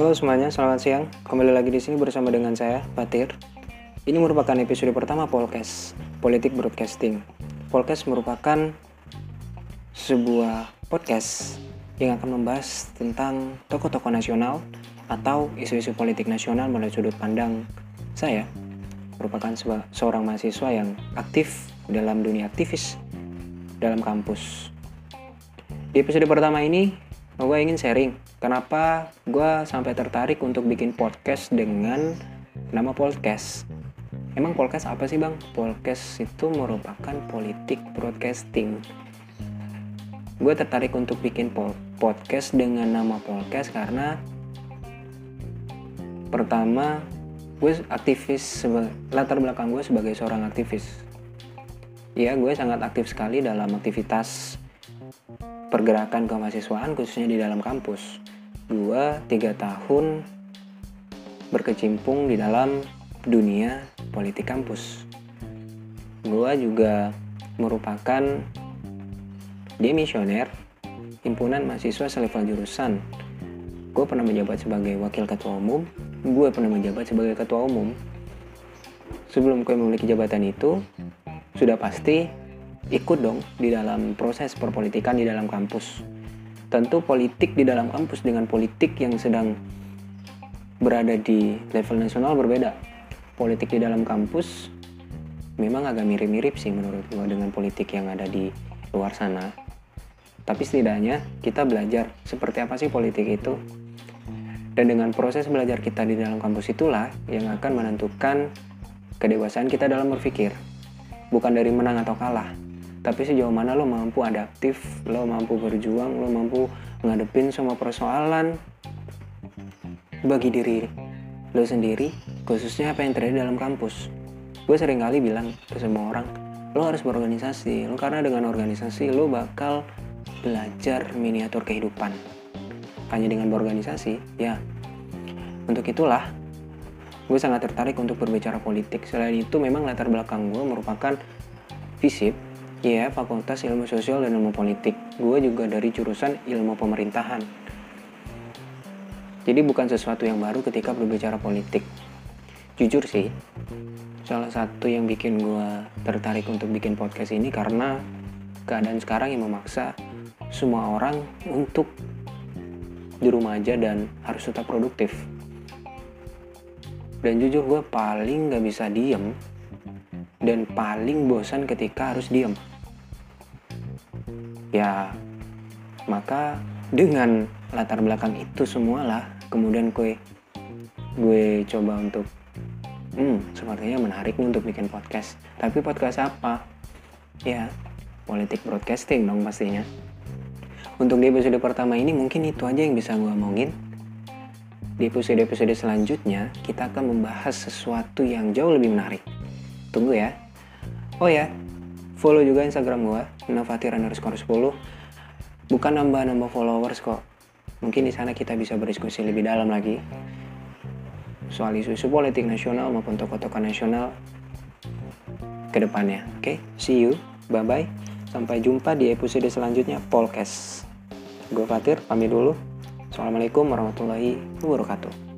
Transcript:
Halo semuanya, selamat siang. Kembali lagi di sini bersama dengan saya, Fatir. Ini merupakan episode pertama Polkes, Politik Broadcasting. Polkes merupakan sebuah podcast yang akan membahas tentang tokoh-tokoh nasional atau isu-isu politik nasional melalui sudut pandang saya merupakan seorang mahasiswa yang aktif dalam dunia aktivis dalam kampus. Di episode pertama ini, gue ingin sharing kenapa gue sampai tertarik untuk bikin podcast dengan nama podcast. Emang podcast apa sih bang? Podcast itu merupakan politik broadcasting. Gue tertarik untuk bikin podcast dengan nama podcast karena pertama gue aktivis latar belakang gue sebagai seorang aktivis ya gue sangat aktif sekali dalam aktivitas pergerakan kemahasiswaan khususnya di dalam kampus. Gue tiga tahun berkecimpung di dalam dunia politik kampus. Gue juga merupakan demisioner himpunan mahasiswa selevel jurusan. Gue pernah menjabat sebagai wakil ketua umum. Gue pernah menjabat sebagai ketua umum. Sebelum gue memiliki jabatan itu, sudah pasti ikut dong di dalam proses perpolitikan di dalam kampus. Tentu politik di dalam kampus dengan politik yang sedang berada di level nasional berbeda. Politik di dalam kampus memang agak mirip-mirip sih menurut gue dengan politik yang ada di luar sana. Tapi setidaknya kita belajar seperti apa sih politik itu dan dengan proses belajar kita di dalam kampus itulah yang akan menentukan kedewasaan kita dalam berpikir. Bukan dari menang atau kalah, tapi sejauh mana lo mampu adaptif, lo mampu berjuang, lo mampu ngadepin semua persoalan bagi diri lo sendiri, khususnya apa yang terjadi dalam kampus. Gue sering kali bilang ke semua orang, lo harus berorganisasi, lo karena dengan organisasi lo bakal belajar miniatur kehidupan hanya dengan berorganisasi, ya. Untuk itulah, gue sangat tertarik untuk berbicara politik. Selain itu, memang latar belakang gue merupakan FISIP, ya Fakultas Ilmu Sosial dan Ilmu Politik. Gue juga dari jurusan Ilmu Pemerintahan. Jadi bukan sesuatu yang baru ketika berbicara politik. Jujur sih, salah satu yang bikin gue tertarik untuk bikin podcast ini karena keadaan sekarang yang memaksa semua orang untuk di rumah aja dan harus tetap produktif dan jujur gue paling gak bisa diem dan paling bosan ketika harus diem ya maka dengan latar belakang itu semualah kemudian gue gue coba untuk hmm sepertinya menarik nih untuk bikin podcast tapi podcast apa ya politik broadcasting dong pastinya untuk di episode pertama ini mungkin itu aja yang bisa gue omongin. Di episode-episode selanjutnya, kita akan membahas sesuatu yang jauh lebih menarik. Tunggu ya. Oh ya, follow juga Instagram gue, Novatir underscore 10. Bukan nambah-nambah followers kok. Mungkin di sana kita bisa berdiskusi lebih dalam lagi. Soal isu-isu politik nasional maupun tokoh-tokoh nasional ke depannya. Oke, okay? see you. Bye-bye. Sampai jumpa di episode selanjutnya Polkes. Gue Fatir, pamit dulu. Assalamualaikum warahmatullahi wabarakatuh.